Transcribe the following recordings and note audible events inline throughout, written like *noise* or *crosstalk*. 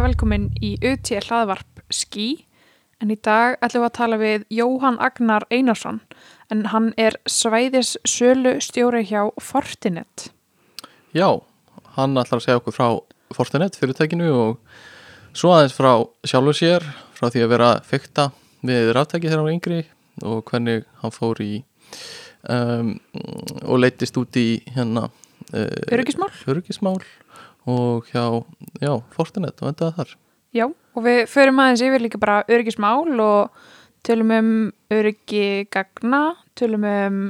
hjartanlega velkomin í UT hlaðvarp Ski en í dag ætlum við að tala við Jóhann Agnar Einarsson en hann er svæðis sölu stjóri hjá Fortinet. Já, hann ætlar að segja okkur frá Fortinet fyrirtækinu og svo aðeins frá sjálfur sér, frá því að vera fykta við ráttæki þegar hann var yngri og hvernig hann fór í um, og leittist út í hérna uh, Öryggismál? öryggismál og hjá, já, Fortinet og endaði þar. Já, og við förum aðeins yfir líka bara öryggismál og tölum um öryggi gagna, tölum um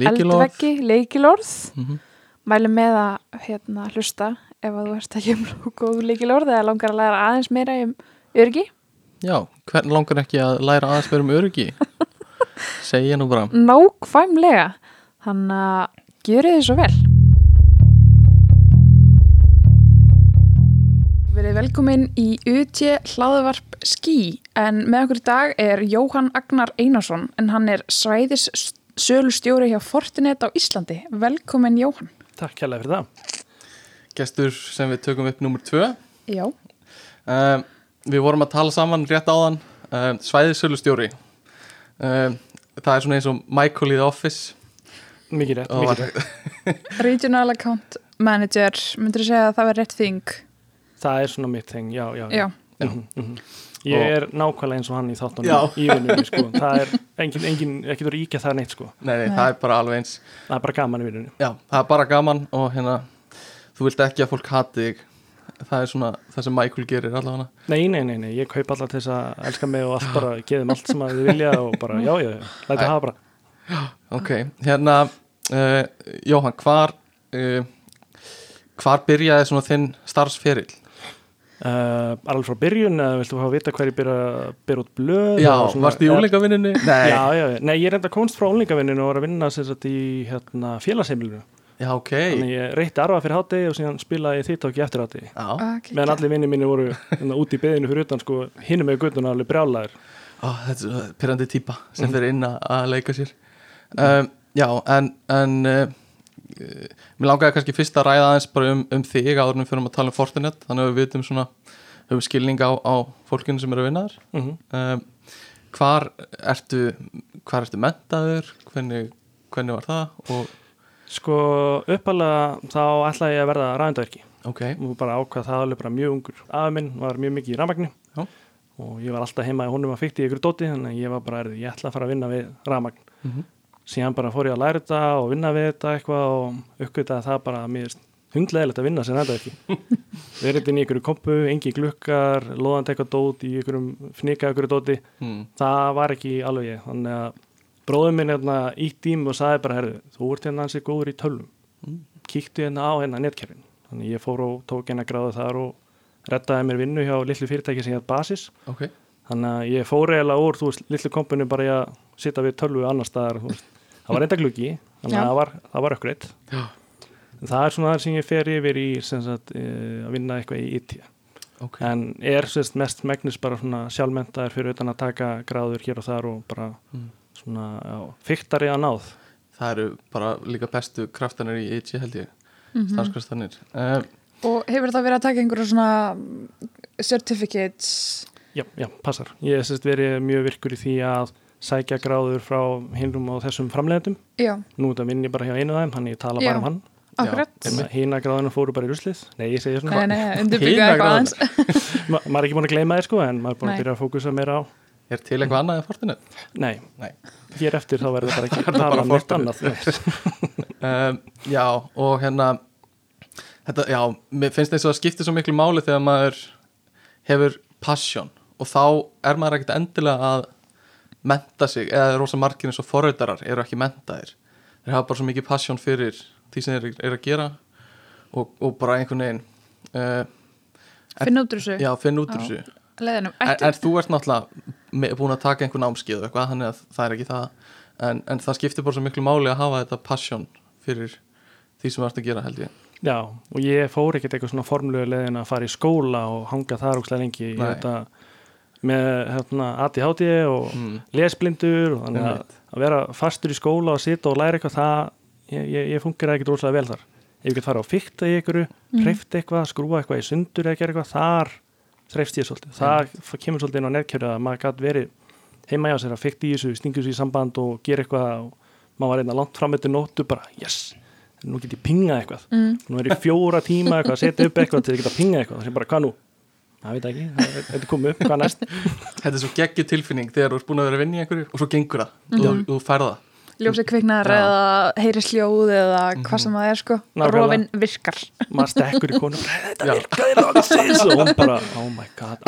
eldveggi, leikilorð, Mm mælum með að hérna, hlusta ef að þú ert ekki um góð leikilorð eða langar að læra aðeins meira um öryggi. Já, hvern langar ekki að læra aðeins meira um öryggi? *laughs* Segja nú bara. Nákvæmlega, þannig að gjöru þið svo vel. Verið velkomin í UT hlaðvarp Ski en með okkur í dag er Jóhann Agnar Einarsson en hann er svæðis sölustjóri hjá Fortinet á Íslandi. Velkomin Jóhann. Takk kærlega fyrir það. Gestur sem við tökum upp nummer tvö. Já. Um, við vorum að tala saman rétt áðan um, svæðisölustjóri um, það er svona eins og Michael í The Office Mikið rétt, mikið rétt. *laughs* *laughs* Regional Account Manager, myndur þú segja að það var rétt þing? Það er svona mitt þeng, já, já. Já. Mhm, mhm. Ég Og- er nákvæmlega eins og hann í þáttunum Já. í vinnunni, sko. Það er engin, engin, ekki þú ríkja það neitt, sko. nei, nei, Nei. það er bara alveg eins Það er bara gaman í vinnunni. já, það er bara gaman og hérna þú vilt ekki að fólk hati þig það er svona það sem Michael gerir allavega Nei, nei, nei, nei, ég kaup alltaf til þess að elska mig og allt bara, geðum allt sem að þið vilja og bara, já, já, já, læta hafa bara. ok, hérna uh, Jóhann, hvar uh, hvar byrjaði svona þinn starfsferill? Uh, alveg frá byrjun, eða viltu fá að vita hverju byrja, byrja út blöð? já, svona- varstu í úlingavinninni? nei, Já, já, já, nei, ég er enda komst frá ólingavinninu og var að vinna satt í hérna, félagsheimilinu. já, ok Þannig ég reytti arfa fyrir hátegi og síðan spilaði ég þittóki eftir hátegi. já, Okay. meðan allir vinni mínu voru hérna, út í beðinu fyrir utan sko, hinum með guttuna alveg brjálæður Ó, þetta er pyrrandi típa sem Mhm. fyrir inn að- að leika sér um, Já, en, en uh, mér langaði kannski fyrst að ræða aðeins bara um, um þig áður en við fyrir að tala um Fortinet þannig að við vitum svona höfum skilning á, á fólkinu sem eru að vinna þar. Mm -hmm. um, Hvar ertu hvar ertu mentaður hvernig, hvernig var það? Og, sko uppalega þá ætlaði ég að verða ræðindaverki ok, og bara ákvað það alveg bara mjög ungur afi minn var mjög mikið í rafmagni. Já. og ég var alltaf heima í honum að fykti í ykkur dóti þannig að ég var bara, erði, ég ætla að fara að vinna við rafmagn. Mm síðan bara fór ég að læra þetta og vinna við þetta eitthvað og uppgötaði það bara að mér hundleðilegt að vinna sem ræðindaverki *laughs* verið inn í ykkur kompu, engi glukkar loðandi eitthvað dót í ykkurum fnika ykkur dóti. Mm, það var ekki alveg ég. Þannig að bróður minn hérna ítt í mig og sagði bara herðu, þú ert hérna hansi góður í tölvum. Mm. kíktu hérna á hérna netkerfin. Þannig ég fór og tók hérna gráðu þar og rettaði mér vinnu hjá litlu fyrirtæki sem hér Basis. Ok. Þannig að ég fór eiginlega úr, þú veist, litlu kompinu bara í að sitja við tölvu annar staðar þú veist. Það var *laughs* enda gluggi, þannig að það var, það var ökkreitt Já. það er svona það sem ég fer yfir í sem sagt, e, að vinna eitthvað í IT Ok, en er sérst, mest megnis bara svona sjálfmentaður fyrir utan að taka gráður hér og þar og bara Mm. svona já, fyktari að náð? Það eru bara líka bestu kraftanir í EG held ég. Mm starfskraftanir um, Og hefur það verið að taka einhverja svona certificates? já, já, passar, ég hef sérst verið mjög virkur í því að sækja gráður frá hinum og þessum framleiðendum. Já, nú þetta vinn ég bara hjá einu af þeim, þannig ég tala Já. bara um hann. hína gráðunum fóru bara í ruslið. Nei, ég segi svona, *laughs* aðeins. *laughs* *laughs* Ma maður er ekki búin að gleyma þér sko en maður er búin að byrja að fókusa meira á er til eitthvað annað en Fortinet? nei, Nei. Hér eftir þá verður það bara ekki að bara tala um annað. Um, Já, og hérna þetta, já, mér finnst eins og það skiptir svo miklu máli þegar maður hefur passion og þá er maður ekkert endilega að menta sig, eða rosa margir eins og forröydarar eru ekki mentaðir þeir hafa bara svo mikið passion fyrir því sem þeir eru að gera og, og bara einhvern veginn uh, Finna út úr þessu. já, finna út úr þessu. En, en þú ert náttúrulega búin að taka einhvern námskið og eitthvað, þannig að það er ekki það. En, en það skiptir bara svo miklu máli að hafa þetta passion fyrir því sem þú ert að gera held ég. Já, og ég fór ekkert eitthvað svona formlegu leðin að fara í skóla og hanga þar úkslega lengi. Ég Nei. þetta með hérna, ADHD og mm. lesblindur og þannig að, að vera fastur í skóla og sita og læra eitthvað það, ég, ég, ég fungir ekkert rosalega vel þar. Ef ég get fara á fykta í ykkur hreift eitthvað, skrúa eitthvað í sundur eða gera eitthvað, þar þreifst ég svolítið. Það kemur svolítið inn á netkjöru að maður gæti verið heima hjá sér að fykta í þessu stingu sér í samband og gera eitthvað og maður var einna langt fram eftir nóttu bara, yes, nú get ég pingað eitthvað. Mm. nú er ég fjóra tíma eitthvað að setja upp eitthvað til að geta pingað eitthvað, það sé bara, hvað nú? Það veit ekki, er- þetta komið upp, hvað næst? *laughs* Þetta er svo geggju tilfinning þegar þú ert búin að vera að vinna í einhverju og svo gengur það, þú, þú færð það ljósið kviknar Já. eða heyri sljóð eða hvað sem það er sko Nákvæmlega. rofin virkar maður stekkur í konu *laughs* þetta Já. virkaði loksins *laughs* og hún bara, oh my god,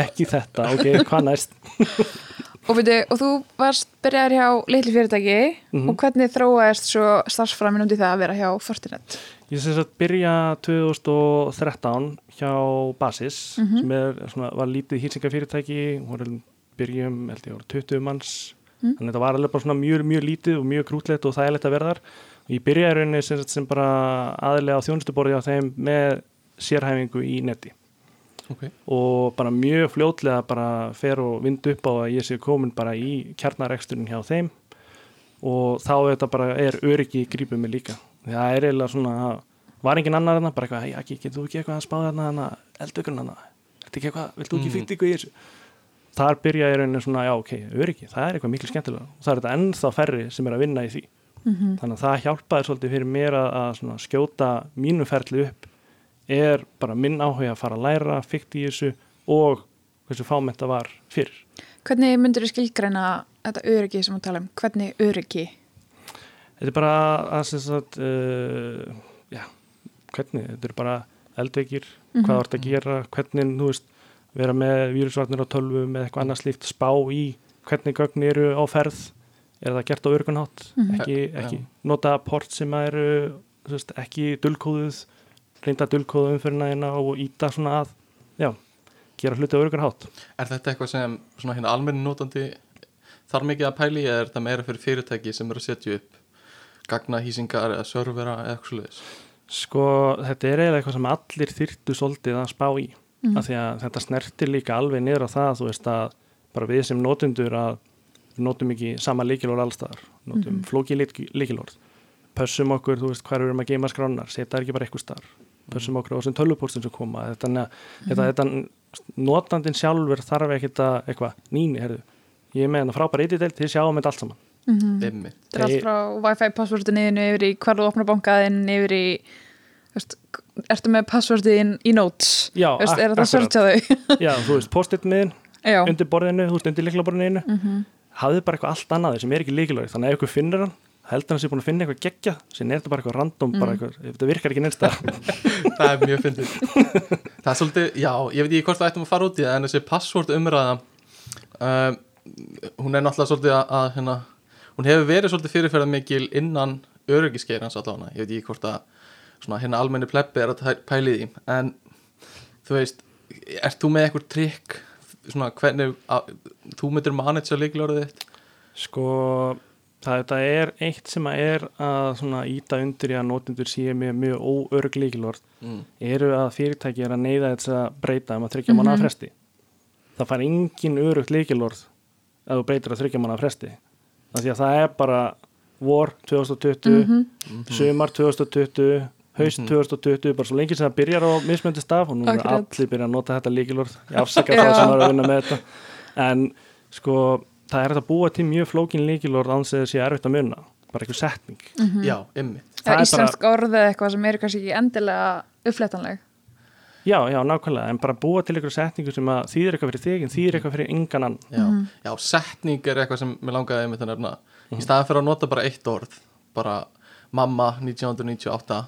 ekki þetta ok, hvað næst? og, veitu, og þú varst byrjaðar hjá litli fyrirtæki Mhm. og hvernig þróaðist svo starfsframin undir það að vera hjá Fortinet Ég sem sagt byrja 2013 hjá Basis Mhm. sem er, svona, var lítið hýrsingafyrirtæki voru byrjum, held ég, voru 20 manns Mm. þannig að þetta var alveg bara svona mjög, mjög lítið og mjög krútlegt og þægilegt að vera þar. Og ég byrjaði í rauninni sem, sem bara aðilega á þjónustuborði á þeim með sérhæfingu í netti okay. og bara mjög fljótlega bara fer og vind upp á að ég sé komin bara í kjarnareksturinn hjá þeim. Og þá þetta bara er öryggi í grípum mig líka. Það er eiginlega svona, var engin annar þarna? Bara eitthvað, hei, getur þú ekki eitthvað að spáða þarna? Eldaukurinn þarna, þetta ekki eitthvað vilt þú ekki Mm. fyrta ykkur í þessu þar byrja ég rauninni svona, já, ok, öryggi það er eitthvað miklu skemmtilega og það er þetta ennþá færri sem er að vinna í því. Mm þannig að það hjálpaði svolítið fyrir mér að, skjóta mínu ferli upp. Er bara minn áhuga að fara að læra, fyrkt í þessu og hversu fámenta var fyrr. hvernig myndur þú skilgreina þetta öryggi sem þú tala um? Hvernig öryggi? Þetta er bara að sem sagt, uh, já, hvernig, þetta er bara eldveikir, hvað þú ert að gera, hvernig, þú veist, vera með vírusvarnir á tölvum eða eitthvað annað slíkt, spá í hvernig gögn eru á ferð, er það gert á örgunhátt, Mhm. ekki, Já. ekki nota port sem eru, veist, ekki dulkóðuð, reynda dulkóðuð umfyrirna hérna og íta svona að, já, gera hluti á örgunhátt. Er þetta eitthvað sem svona hérna almenni notandi þarf mikið að pæli eða er þetta meira fyrir fyrirtæki sem eru að setja upp gagnahýsingar eða servera eða eitthvað sluðis? Sko, þetta er eiginlega eitthvað sem allir þyrtu svolítið að spá í Mhm. af því að þetta snertir líka alveg niður á það þú veist að bara við sem notendur að notum ekki sama líkilorð allstaðar notum mm Mhm. flóki líkilorð pössum okkur, þú veist, hvað við erum að geima skránar setja ekki bara eitthvað starf pössum okkur á þessum tölvupóstum sem koma þetta, mm þetta, þetta, notandin sjálfur þarf ekki þetta eitthvað nýni, herðu, ég er með hennar frábæra eitidelt, þið sjáum þetta allt saman. Mm -hmm. Þetta er allt Þeir- frá wifi passvörðinniðinu yfir í hvar þú opnar bankaðinn yfir í þú veist, ertu með passvörðin í notes? Já, Þú veist, er þetta að sörtja þau? *laughs* Já, þú veist, post-it miðin já, undir borðinu, þú veist, undir líklaborðinu mm hafði bara eitthvað allt annað sem er ekki líkilvæg þannig að ef ykkur finnur hann heldur hann sé búin að finna eitthvað geggja sem er þetta bara eitthvað random bara Mm. eitthvað, ef þetta virkar ekki neinsta *laughs* Það er mjög fyndið. *laughs* Það er svolítið, já, ég veit ekki hvort það ættum að fara út í það en þessi password umræða um, hún er náttúrulega svolítið að, að hérna, hún hefur verið svolítið fyrirferðar mikil innan öryggiskeirans allavega, ég veit ekki hvort að svona hérna almenni plebbi er að pæli því. En þú veist ert þú með eitthvað trikk? Svona hvernig að, þú myndir manage líkilorðið þitt? Sko það þetta er eitt sem að er að svona íta undir í að notendur sé með mjög óörg líkilorð mm. eru að fyrirtæki er að neyða þess að breyta um að þryggja manna Mhm. fresti. Það fær engin örugt líkilorð ef þú breytir að þryggja manna fresti. Af því að það er bara vor 2020 Mhm. sumar 2020 haust Mhm. 2020, bara svo lengi sem það byrjar á mismöndi staf og nú er allir byrja að nota þetta líkilorð ég afsaka Já. það sem er að vinna með þetta en sko það er að búa til mjög flókin líkilorð án þess að sé erfitt að munna bara einhver setning Mhm. Já, emmi það er íslensk orð eða eitthvað sem eru kannski ekki endilega uppflettanleg já, já, nákvæmlega, en bara búa til einhver setningu sem að þýðir eitthvað fyrir þig en þýðir eitthvað fyrir engan annan já, Mhm. já, setning er eitthvað sem mér langaði einmitt að nefna í staðan fyrir að nota bara eitt orð bara mamma 1998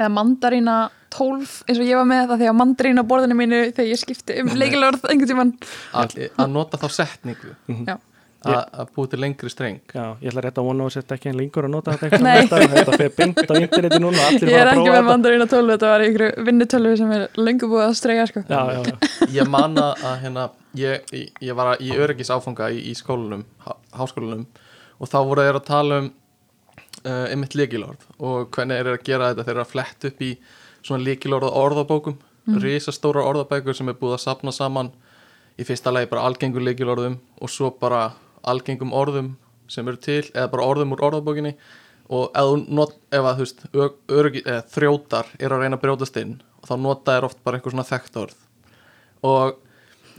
eða mandarína 12 eins og ég var með það því að mandarína á borðinu mínu þegar ég skipti um leikilorð að að nota þá setningu. Mhm. Já. að að búið til lengri streng. Já, ég ætla rétt að vona að setja ekki en lengur að nota þetta þetta fyrir beint á interneti núna og allir ég er að ekki með mandarína 12 þetta var ykkur vinnutölvi sem er löngu búið að streyja sko. Já, já, já, ég manna að hérna ég, ég, ég var í öryggis áfanga í, í skólanum, há, háskólanum og þá voru þeir að tala um uh, einmitt líkilorð og hvernig þeir eru að gera þetta, þeir eru að fletta upp í svona líkilorð orðabókum mm. risastóra orðabækur sem er búið að sapna saman. Í fyrsta lagi bara algengur líkilorðum og svo bara algengum orðum sem eru til eða bara orðum úr orðabókinni. Og not, ef að veist ör, örgi, eða, þrjótar er að reyna að brjótast inn þá nota er oft bara einhver svona þekkt orð. Og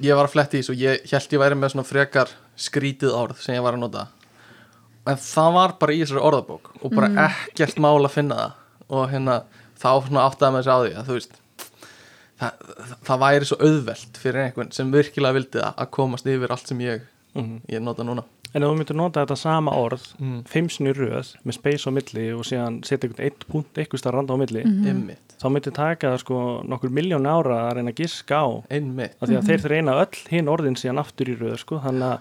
ég var að fletti í þessu og ég held ég væri með svona frekar skrítið orð sem ég var að nota en það var bara í þessari orðabók og bara ekkert mál að finna það. Og hérna þá svona áttaði með þessi á því að þú veist það, það, það væri svo auðvelt fyrir einhvern sem virkilega vildi það að komast yfir allt sem ég, Mhm. ég nota núna. En ef þú myndir nota þetta sama orð mm. í röð með space á milli og síðan setja einhvern eitt punkt eitthvað stað randa á milli einmitt, þá myndir taka sko nokkur miljón ára að reyna að giska á. Einmitt. Af því að þeir reyna öll hinn orðin síðan aftur í röð sko þannig að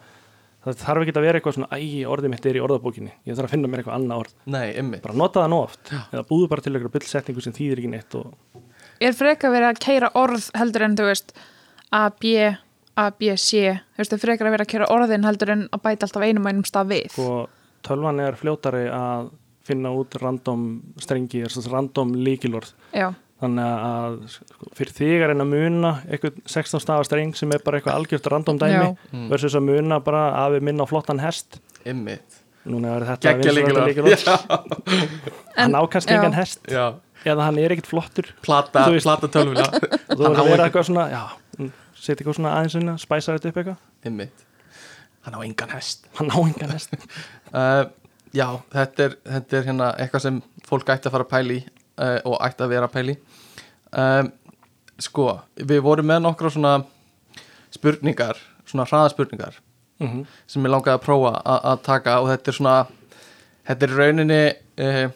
það þarf ekki að vera eitthvað svona æ, orðið mitt er í orðabókinni. Ég þarf að finna mér eitthvað annað orð. Nei, bara nota það nú oft. Eða búðu bara til eitthvað bullsetningu sem þýðir ekki neitt og Er frekar verið að keira orð heldur en þú veist A, B, A, B, C? Þú veist, er frekar að vera að keira orðin heldur en að bæta alltaf einum og einum stað við? Sko, tölvan er fljótari að finna út random strengi, random líkilorð Já, þannig að sko, fyrir þig að reyna að muna eitthvað 16 stafa streng sem er bara eitthvað algjört random dæmi Já. Mm. versus að muna bara að við minna á flottan hest. Einmitt. Núna er þetta geggja vinsælasta líkilega lykilorð. hann ákast engan hest já, eða hann er ekkit flottur. Plata, plata tölvuna. *laughs* Og þú verður að vera ekki- eitthvað svona setja eitthvað svona aðeins sinna spæsa þetta upp eitthvað. Einmitt, hann á engan hest. Hann á engan hest. *laughs* Uh, já, þetta er, þetta er hérna eitthvað sem fólk ætti að fara að pæli uh, og ætti að vera að pæli. Um, sko, við vorum með nokkra svona spurningar svona hraðaspurningar mm sem ég langaði að prófa að taka og þetta er svona þetta er rauninni uh,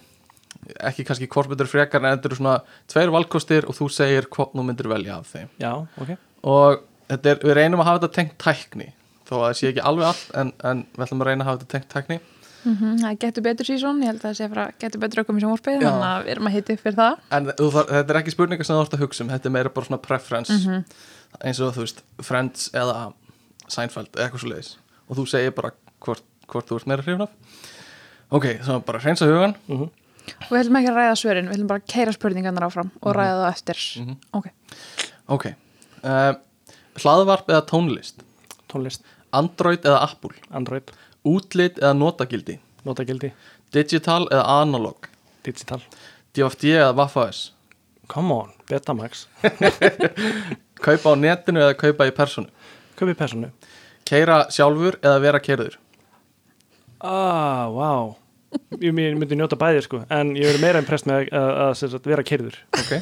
ekki kannski hvort myndir frekar en þetta eru svona tveir valkostir og þú segir hvort nú myndir velja af þeim. Já, ok. Og er, við reynum að hafa þetta tengt tækni þó að það sé ekki alveg allt en, en við ætlum að reyna að hafa þetta tengt tækni mm það getur betur sísón Ég held að það sé að getur betur ökkum í sjónvarpið. Þannig að við erum að hitti fyrir það. En þú, þar, þetta er ekki spurningar sem þú ert að hugsa um þetta er meira bara svona preference eins og þú veist, Friends eða Seinfeld eða eitthvað svo leiðis og þú segir bara hvort, hvort þú ert meira hrifun af. Ok, þá bara hreinsa hugan mm Og við ætlum ekki að ræða svörin, við ætlum bara að keira spurningarnar áfram og ræða það eftir. Mhm. Ok, ok uh, hlaðvarp eða tónlist? Tónlist, Android eða Apple? Android, útlit eða notagildi? Notagildi, digital eða analog? Digital. DFD eða Waffas come on, Betamax. *laughs* Kaupa á netinu eða kaupa í personu? Köpið personu. Keira sjálfur eða vera keirður ah, wow. Ég myndi njóta bæði sko. En ég verður meira impressed með að, að, sagt, vera kyrður ok.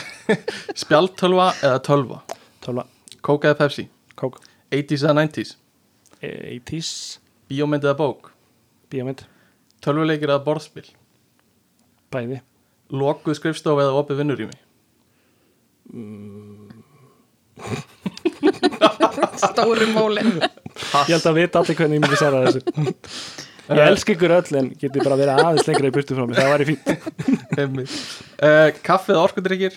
*laughs* Spjaltölva eða tölva? Tölva, Coke eða Pepsi? Kók, 80s eða 90s 80s bíómynd eða bók? Bíómynd, tölvuleikir eða borðspil? Bæði. Lokuð skrifstof eða opið vinnurými? *laughs* Stóri mólin ég held að vita allir hvernig ég myndi svara þessu. *laughs* Ég elsk ykkur öll en geti bara verið aðeins lengra í burtu frá mig, það væri fínt. *laughs* Uh, kaffi eða orkudrykkir?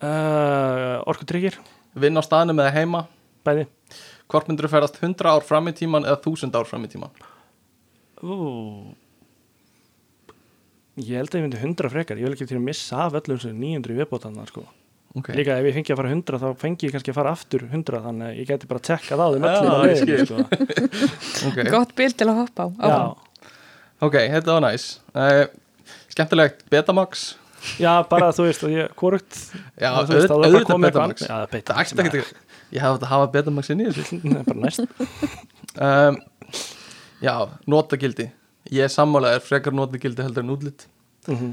Uh, orkutryggir, vinn á staðnum eða heima? Bæði hvort myndur þú ferðast 100 ár fram í tíman eða 1000 ár fram í tíman Ú. ég held að ég myndi 100 frekar, ég vil ekki til að missa af öllum þessu 900 í viðbótanna sko. ok, líka ef ég fengi að fara 100 þá fengi ég kannski að fara aftur 100 þannig að ég geti bara öllum á ég leiðinni, skil. sko. *laughs* ok, Gott bil til að hoppa á. Ok, þetta var næs. Uh, skemmtilegt Betamax. Já, bara þú veist að ég, hvorugt já, er auðvitað Betamax. það ætti ekki ég hef þetta að hafa betamax inn í þessu. *laughs* Það er bara næst. Um, já, notagildi. Ég sammála er frekar notagildi heldur en útlitt mm -hmm.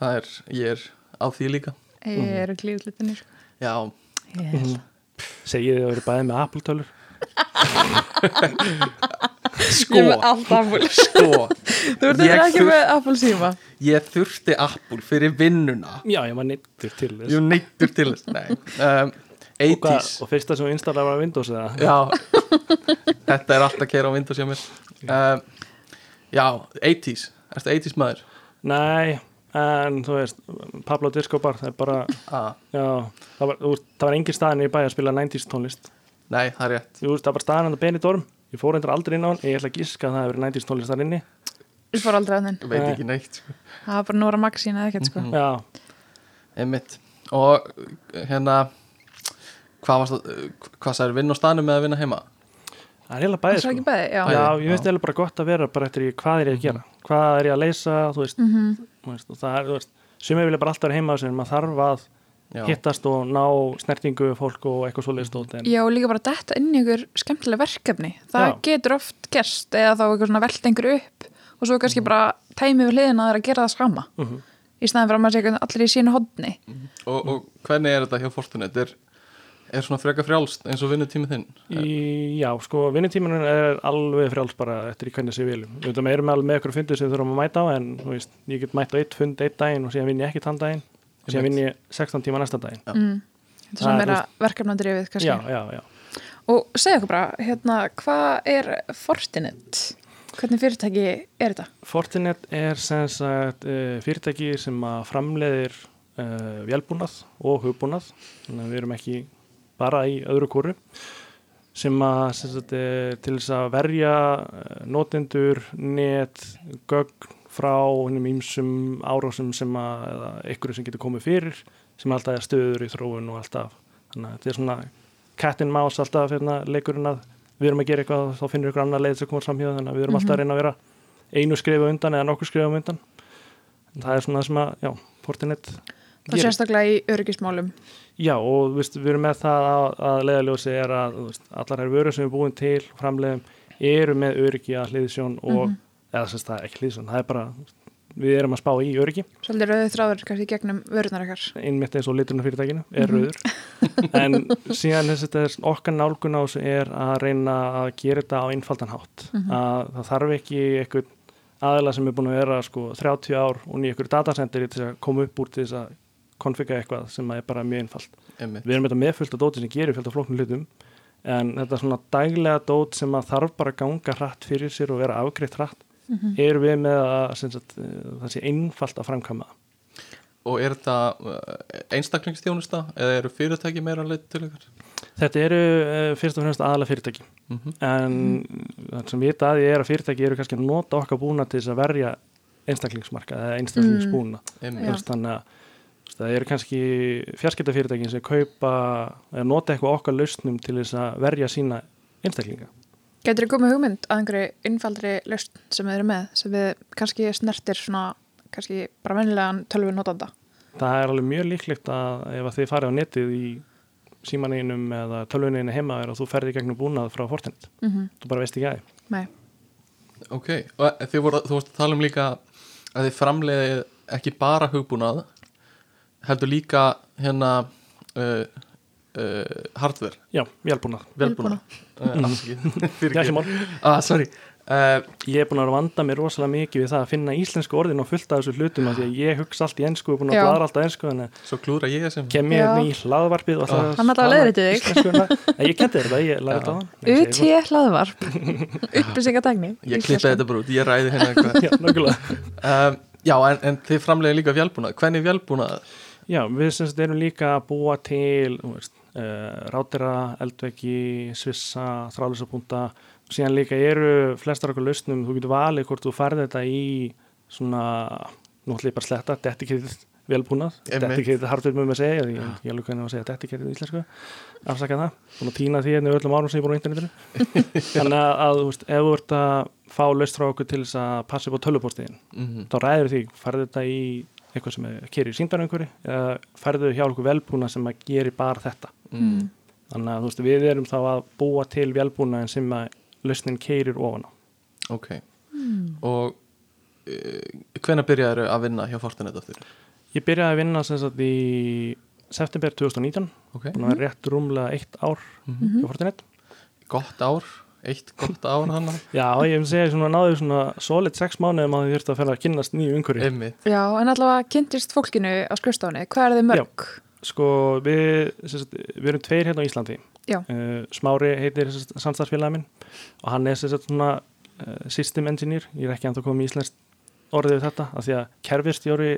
það er, ég er á því líka. Mhm. Ég er ekki útlittinir já. Yeah. segir þið að það eru bæðið með apultölur *laughs* sko. sko. *laughs* Þú verður ekki þur... með Apple síma ég þurfti Apple fyrir vinnuna. Já ég var neittur til þess. Ég var neittur til þess. Um, 80's og, hvað, og fyrsta sem installaði var Windows Já, *laughs* þetta er alltaf kera á Windows hjá mér. Uh, Já, 80's Erstu 80's maður? Nei, en þú veist Pablo Disco Bar, það er bara ah. já, það var, var engin staðin í bæ að spila 90's tónlist. Nei, það er rétt. Jú, það var staðin að Benidorm Ég fór hendur aldrei inn á hann, ég ætla að gíska að það hefur 90's tónlist þar inni. Ég fór aldrei að henn Ég veit ekki neitt sko. Það var bara Nora Maxín eða ekkert sko. Mm -hmm. Já. Einmitt. Og hérna hvað varst það, hvað sagður, vinna á staðnum eða vinna heima? það er heila bæði er sko. beði, já. Já, Bæði, ég finnst já. eða bara gott að vera bara eftir hvað er ég að gera, hvað er ég að leysa þú veist, Mhm. þú veist og það er, þú veist, sumir vilja bara alltaf vera heima en maður þarf að Já. hittast og ná snertingu fólk og eitthvað svoleiðist mm en Já, og líka bara detta inn í ykkur skemmtileg verkefni. Það Já. getur oft gerst eða þá eitthvað svona velt einhverju upp og svo kannski bara tæmi við hliðina að það er að gera það sama. Mhm. Í staðin fyrir að maður sé allir í sínu hodni. og, og hvernig er þetta hjá Fortinet er, er svona freka frjálst eins og vinnutími þinn Í, já, sko, vinnutímanun er alveg frjáls bara eftir í hvernig við viljum. Við veitum, erum alveg með ykkur fundur sem við þurfum að mæta á en þú veist, ég get mætt á eitt fund eitt daginn og síðan vinn ég ekki þann daginn og síðan vinn ég 16 tíma næsta daginn. Mm. Þetta er svona er, meira verkefnadrifið kannski. Já, já, já. Og segja okkur bara, hérna, hvað er Fortinet? Hvernig fyrirtæki er þetta? Fortinet er sem sagt uh, fyrirtæki sem að framleiðir uh, vélbúnað og hugbúnað þannig að við erum ekki bara í öðru kóru sem að sem sagt, uh, til þess að verja uh, notendur, net, gögn frá ímsum árásum sem að eða einhverju sem getur komið fyrir sem alltaf er stöður í þróun og alltaf. Þannig að þetta er svona cat and mouse alltaf hérna, leikurinn að við erum að gera eitthvað þá finnur ykkur annar leið sem komur samhjóð þannig að við erum alltaf að reyna að vera einu skrifa undan eða nokkur skrifa undan. En það er svona það sem að, já, Fortinet Gerir. sérstaklega í öryggismálum. Já, og veist, við erum með það að, að leiðaljósi er að veist, allar þær vörur sem við búum til og framleiðum eru með öryggi að hliðsjón og, eða þess að það er ekki hliðsjón, það er bara, við erum að spá í öryggi, Svolítið rauðið þráður kannski gegnum vörunar ykkar. einmitt eins og liturna fyrirtækinu er rauður, *laughs* en síðan þess að okkar nálgun á þessu er að reyna að gera þetta á einfaldan hátt, að það þarf ekki eitthvað aðila sem er búin að vera sko 30 ár og nýja ykkur datasenderi til að koma upp úr til þess að konfiga eitthvað sem er bara mjög einfalt. Einmitt. Við erum þetta með fullt af dóti sem gerir fullt af flóknum hlutum en þetta svona daglega dót sem að þarf bara að ganga hratt fyrir sér og vera afgreitt hratt erum við með að sagt, eh, það sé einfalt að framkama það. og er þetta uh, einstaklingsþjónusta eða eru fyrirtæki meira að leita til ykkur Þetta eru uh, fyrst og fremst aðalega fyrirtæki. Mm en það sem vita að ég er að fyrirtæki eru kannski að nota okkar búna til þess að verja einstaklingsmarka eða einstaklingsbúna veist, þannig að það eru kannski fjarskiptafyrirtækin sem kaupa eða nota eitthvað okkar lausnum til þess að verja sína einstaklinga Getur þið komið hugmynd að einhverju innfaldri lausn sem við erum með, sem við kannski snertir svona, kannski bara vennilegan tölvu notanda? það er alveg mjög líklegt að ef að þið farið á netið í símaninum eða tölvuninni heima er að þú ferði gegnum búnað frá Fortinet Mm -hmm. þú bara veist ekki að því Nei, ok, og þið voru, þú vorst að tala um líka að þið framleiði ekki bara hugbúnað heldur líka hérna uh, uh, hardware. Já, uh, Já, ekki. *laughs* Mál. ah, sorry. Uh, ég er búin að vanda mér rosalega mikið við það að finna íslensku orðin og fullt af þessu hlutum af því að ég hugsa allt í ennsku og búin að Já. bladra allt á ennsku svo klúra ég sem kem ég hérna í hlaðvarpið og það Hann ætlaði að leiðrétta þig. þig ég kendi þetta, ég lagði þetta á hann. UT hlaðvarp, *laughs* upplýsingatækni. ég klippa þetta bara út, ég ræði hérna *laughs* eitthvað. Já, um, já, en, en þið framleiði líka velbúnað hvernig velbúnað Já, við sem sagt erum líka að búa til veist, uh, rátera, eldveggi, svissa, þrálusapunta síðan líka eru flestar okkur lausnum, þú getur valið hvort þú færði þetta í svona, nú ætlum ég bara að sletta, dedicated velbúnað, dedicated hardware með mig að segja, ég ég alveg hvernig að segja dedicated í íslensku, afsaka það, að týna því hérna í öllum árum sem ég búin á internetinu, *laughs* þannig að, að þú veist, ef þú ert að fá laust frá okkur til þess að passa upp á tölvupóstiðin, mm þá ræður því, farðu þetta í eitthvað sem er kerir í einhverju eða farðu hjá okkur velbúna sem að geri bara þetta. Mm. þannig að þú veist, við erum þá að búa til velbúna sem að lausnin keirir ofan á. Ok. Og uh, hvenær byrjaðu að vinna hjá Fortinet aftur ég byrjaði að vinna sem sagt í september 2019 ok, búin að vera rétt rúmlega eitt ár Mhm. hjá Fortinet gott ár eitt gott ár hann já, ég vil segja svona náðu svona solid sex mánuðum að þið þurfti að ferða að kynnast nýju umhverju einmitt Já, en allavega kynntist fólkinu á skrifstofunni. Hvað er þið mörg? sko, við, sagt, við erum tveir hérna á Íslandi Já. uh, Smári heitir samstarfsfélagin minn og hann er sagt svona uh, system engineer, ég er ekki anþá komið í íslenskt orðið við þetta, af því að kerfistjóri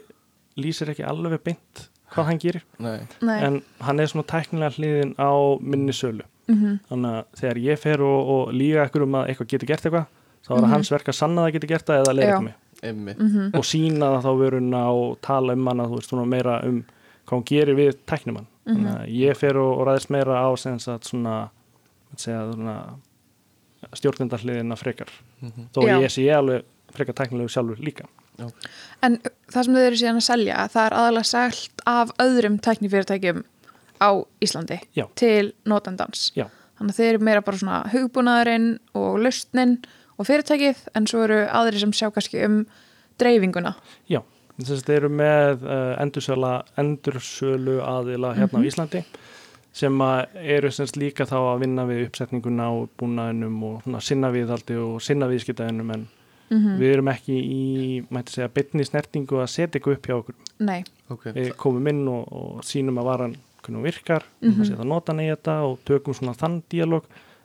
lýsir ekki alveg beint hvað hann gerir, nei, Nei. en hann er svona tæknilega hliðin á minni sölu Mhm. þannig að þegar ég fer og, og líga ekkur um að eitthvað getur gert eitthvað þá er það Mhm. hans verk að sanna að það getur gert það eða leiða Já. ekki mig einmitt Mhm. og sína það þá vöruna og tala um hana, þú veist, svona meira um hvað hún gerir við tæknumann Mhm. þannig að ég fer og, og ræðist meira á sem sagt svona, segja, svona stjórnendarhliðina frekar þó Já. ég sé alveg frekar tæknilegu sjálfur líka En það sem þau eru síðan að selja, það er aðalega selt af öðrum tæknifyrirtækjum á Íslandi Já. til notendans. Já. Þannig að þau eru meira bara svona hugbúnaðurinn og lausnin og fyrirtækið en svo eru aðri sem sjá kannski um dreifinguna. Já, þess að þeir eru með uh, endursöla, endursölu aðila hérna Mhm. á Íslandi sem að eru semst líka þá að vinna við uppsetninguna og búnaðinum og svona sinna viðhaldi og sinna viðskiptaðinum en Mm við erum ekki í, mætti segja, betni snertingu að setja ykkur upp hjá okkur. Nei, ok, Við komum inn og, og sínum að varan hvernig hún virkar, Mhm. mm -hmm. setja notan í þetta og tökum svona þann díalóg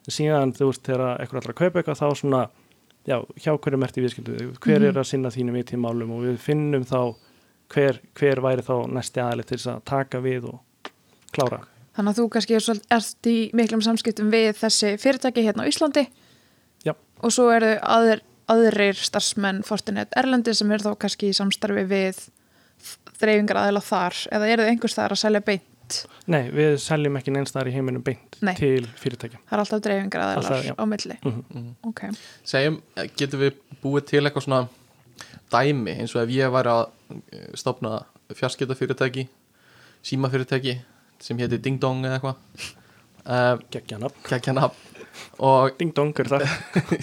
síðan þú veist þegar eitthvað allar að kaupa eitthvað þá svona, já, hjá hverjum ert í viðskiptu, hver Mhm. er að sinna þínum í tímálum og við finnum þá hver, hver væri þá næsti aðli til þess að taka við og klára. þannig að þú kannski er svolítið, ert í miklum samskiptum við þessi fyrirtæki hérna á Íslandi Já. og svo eru aðrir, aðrir starfsmenn Fortinet Erlendi sem eru þá kannski í samstarfi við dreifingar aðeila þar eða eru þau einhvers þar að selja beint Nei, við seljum ekki neinstæðar í heiminum beint Nei. til fyrirtækja. það er alltaf dreifingar já. á milli Mm Mhm. ok, segjum, getum við búið til eitthvað svona dæmi eins og ef ég væri að eh, stofna fjarskiptafyrirtæki símafyrirtæki sem héti Ding Dong eða eitthvað uh, Gekkja nafn. kækja nafn og Ding dong er það.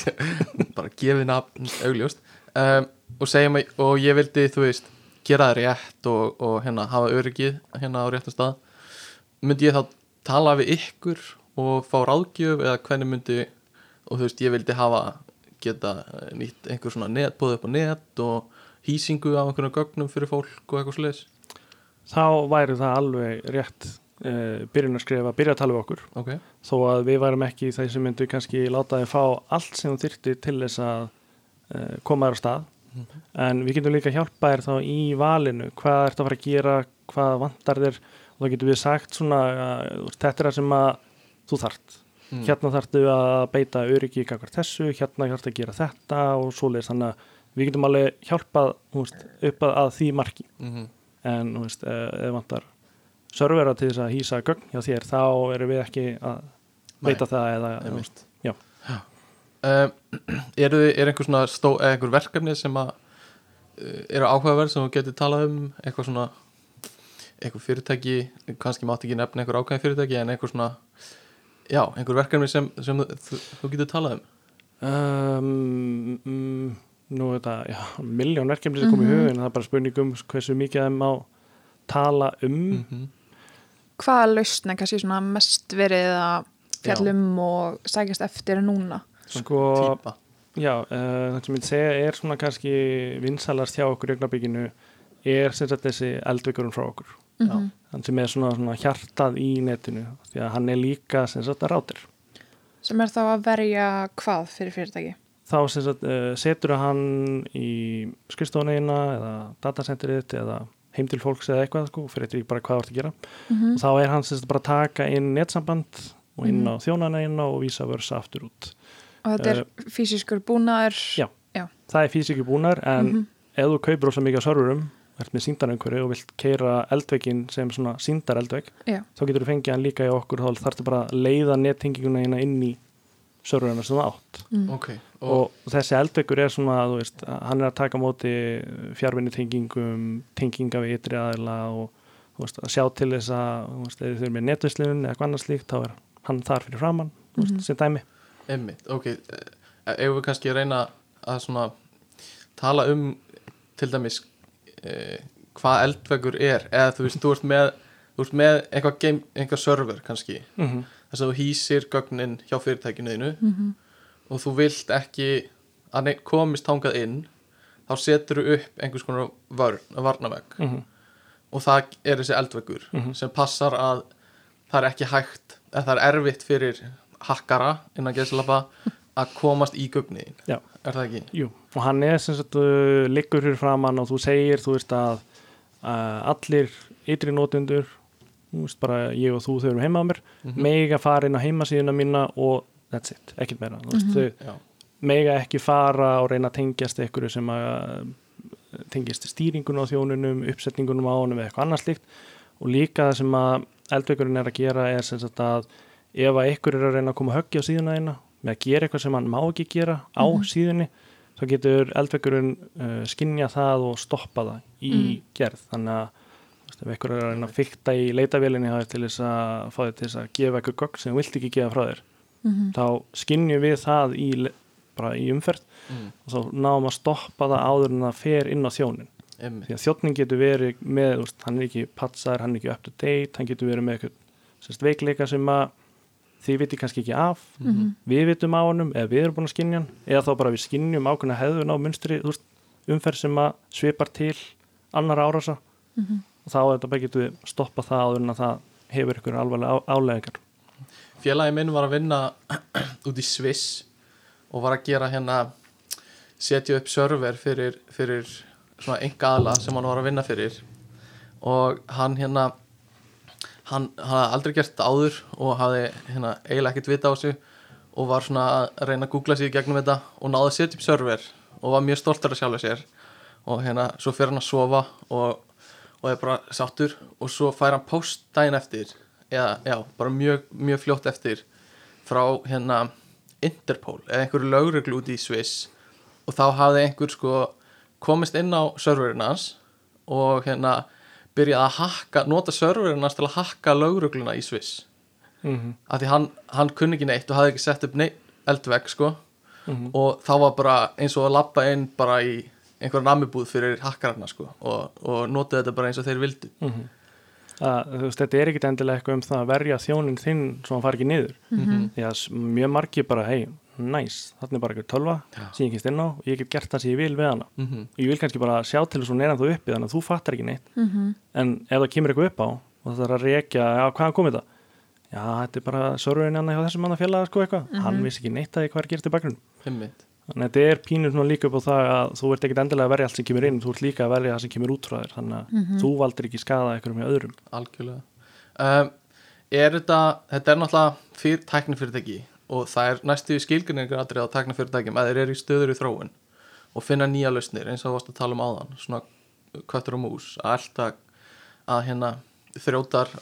*laughs* bara gefið nafn augljóst um, og segjum að og ég vildi þú veist gera það rétt og, og hérna hafa öryggið hérna á réttum stað myndi ég þá tala við ykkur og fá ráðgjöf eða hvernig myndi og þú veist ég vildi hafa geta eh, nýtt einhver svona net, búið upp á net og hýsingu af einhvern gögnum fyrir fólk og eitthvað sliðis Þá væri það alveg rétt uh, byrjun að skrifa, byrja að tala við okkur. ok, þó að við værum ekki þeir sem myndu kannski láta þið fá allt sem þú þyrti til þess að uh, koma þér á stað. En við getum líka hjálpa þér þá í valinu. Hvað ert að fara að gera, hvað vantar þér og þá getum við sagt svona uh, þetta er það sem að þú þart. Mm. hérna þartu að beita öryggi kakvar þessu, hérna þartu að gera þetta og svoleiðis, þannig að við getum alveg hjálpað veist, upp að, að því marki. Mm en þú veist, eh, ef vantar servera til þess að hýsa gögn hjá þér þá erum við ekki að veita það eða veist, já. *clears throat* Eru þið, er einhver svona stó, einhver verkefni sem að uh, eru áhugaverð sem þú getur talað um? Eitthvað svona einhver fyrirtæki, kannski mátt ekki nefna einhver ákveðin fyrirtæki en einhver svona já, einhver verkefni sem, sem þú, þú, getur talað um. Um, mm, nú er þetta já, miljón verkefni sem kom í Mhm. hugin það er bara spurning um hversu mikið þeim má tala um. Mm -hmm. hvaða lausn er kannski svona mest verið að fjallum og sækjast eftir núna? Sko, típa. já, uh, það sem ég segja er svona kannski vinsalast hjá okkur í augnabygginu er sem sagt þessi eldveikurinn frá okkur Mhm. hann sem er svona, svona hjartað í netinu því að hann er líka sem sagt rátir sem er þá að verja hvað fyrir fyrirtæki þá sem sagt, uh, setur hann í skrifstofunina eða datacentrið eða heim til fólks eða eitthvað sko, fyrir eitthvað bara hvað þú ert að gera mm og þá er hann sem sagt bara að taka inn netsamband og inn Mhm. á þjónana inn og vísa vörsa aftur út og þetta er fysiskur búnaður já. Já. það er físíki búnar en Mhm. ef þú kaupir ósað mikið á serverum ert með síndaröngur og vilt keira eldveikin sem svona síndar eldveik Já. þá getur þú fengið hann líka í okkur þá þarftu bara að leiða nettenginguna hérna inn í serveruna sem þú átt Mm. ok, og, og þessi eldveikur er svona þú veist, hann er að taka móti fjárvinni tengingum tenginga við ytri aðila og þú veist, að sjá til þess að þú veist, ef þau eru með netvislun eða hvað annars slíkt þá er hann þar fyrir framann þú veist, Mhm. sem dæmi einmitt, ok ef við kannski reyna að svona tala um til dæmis hvað eldvegur er eða þú veist, þú ert með þú ert með einhvað, game, einhvað server kannski mm -hmm. þess að þú hýsir gögnin hjá fyrirtækinu þínu Mhm. og þú vilt ekki að neitt komist tangað inn þá setur þú upp einhvers konar vörn, varnavegg Mhm. og það er þessi eldveggur Mhm. sem passar að það er ekki hægt það er erfitt fyrir hakkara innan geðslapa að komast í gögnin Já. er það ekki? Jú, og hann er sem sagt uh, liggur fyrir framann og þú segir þú veist að uh, allir ytri notendur þú veist bara ég og þú þau erum heima á mér Mhm. mega fara inn á heimasíðuna mína og that's it, ekkert meira þú veist, Mhm. þau Já, mega ekki fara og reyna að tengjast einhverju sem að tengjast stýringun á þjónunum, uppsetningunum á honum eða eitthvað annað slíkt og líka það sem að eldveikurinn er að gera er sem sagt að ef að ykkur er að reyna að koma höggi á síðuna eina með að gera eitthvað sem hann má ekki gera á síðunni þá getur eldvekkurinn uh, skinja það og stoppa það í gerð. Þannig að ef einhver er að reyna að fykta í leitavélinni þá er til þess að fá þér til þess að gefa eitthvað gögn sem þú vilt ekki gefa frá þér. Þá skinjum við það í, bara í umferð mm, og þá náum að stoppa það áður en það fer inn á þjónin því að þjónin getur verið með veist, hann er ekki patsaður, hann er ekki up to date hann getur verið með eitthvað sérst, veikleika sem að þið viti kannski ekki af. Við vitum á honum eða við erum búin að skinja hann eða þá bara við skinjum ákveðna hefðun á munstri umferð sem að svipar til annar árasa og þá er þetta bara getur við stoppa það áður en að það hefur ykkur alvarlega á- áleðingar félagi minn var að vinna *clears throat* út í Sviss og var að gera hérna setja upp server fyrir, fyrir svona enga aðla sem hann var að vinna fyrir. Og hann hérna hann hafði aldrei gert áður og hafði hérna eiginlega ekkert vita á þessu og var svona að reyna að googla í gegnum þetta og náði að setja upp server og var mjög stoltar að sjálfa sér. Og hérna svo fer hann að sofa og, og er bara sáttur og svo fær hann post daginn eftir eða já, bara mjög, mjög fljótt eftir frá hérna Interpol eða einhverju lögreglu út í Sviss. Og þá hafði einhver sko komist inn á serverinn hans og hérna byrjaði að hakka, nota serverinn hans til að hakka lögregluna í Sviss. Mm -hmm. af því hann, hann kunni ekki neitt og hafði ekki sett upp neitt eldvegg sko. Mhm. og þá var bara eins og að lappa inn bara í einhverja namibúð fyrir hakkararna sko og, og notaði þetta bara eins og þeir vildu. Að, þú veist, þetta er ekkit endilega eitthvað um það að verja þjónin þinn svo hann fari ekki niður. Því að s- mjög margir bara, hei, næs þarna er bara eitthvað tölva Já. sem ég kynst inn á og ég get gert það sem ég vil við hana. Mm -hmm. ég vil kannski bara sjá til þess að hún er ennþá uppi þannig að þú fattar ekki neitt. En ef það kemur eitthvað upp á og það er að rekja, já, hvaðan komið það já, þetta er bara sörurinn hann hjá þessum manna félaga sko eitthvað, hann vissi ekki neitt að hvað er gert í bakgrunn. Þannig að þetta er pínur svona líka upp á það að þú ert ekkit endilega að verja allt sem kemur inn þú ert líka að verja það sem kemur út frá þér þannig að þú valdir ekki skada eitthvað með öðrum. Algjörlega. Um, er þetta, þetta er náttúrulega fyr, tæknifyrirtæki og það er næstu skilgrinningar aðrið á tæknifyrirtækjum að þeir eru í stöður í þróun og finna nýja lausnir eins og þú varst að tala um áðan svona köttur og mús að elta að hérna þrjótar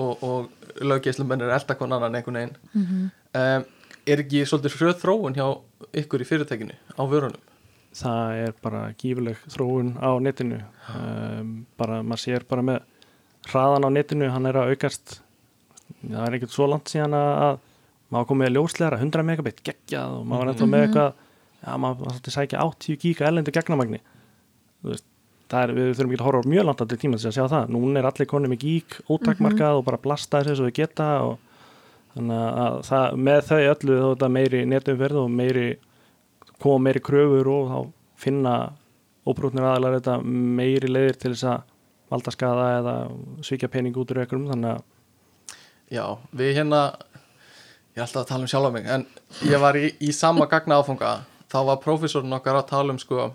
og, og löggeislumenn er elta kon annan einhvern veginn. Um, er ekki svolítið hröð þróun hjá ykkur í fyrirtækinu á vörunum? Það er bara gífuleg þróun á netinu. Um, bara maður sér bara með hraðan á netinu, hann er að aukast. Það er ekkert svo langt síðan að, að maður komið með ljóslegra 100 megabit geggjað og maður var ennþá með eitthvað já, maður var svolítið að sækja 80 giga ellendu gegnamagni Þú veist, það er, við þurfum ekki að horfa mjög langt til tíma til að sjá það, núna er allir konið með gík ótakmarkað og bara blasta þessu svo við geta og þannig að það, með þau öllu þá er þetta meiri netumferð og meiri koma meiri kröfur og þá finna óbrútnir aðalar þetta meiri leiðir til þess að valda skada eða svíkja pening út úr einhverjum þannig að Já, við hérna ég alltaf að tala um sjálfa mig en ég var í, í sama gagna áfanga þá var prófessorinn okkar að tala um sko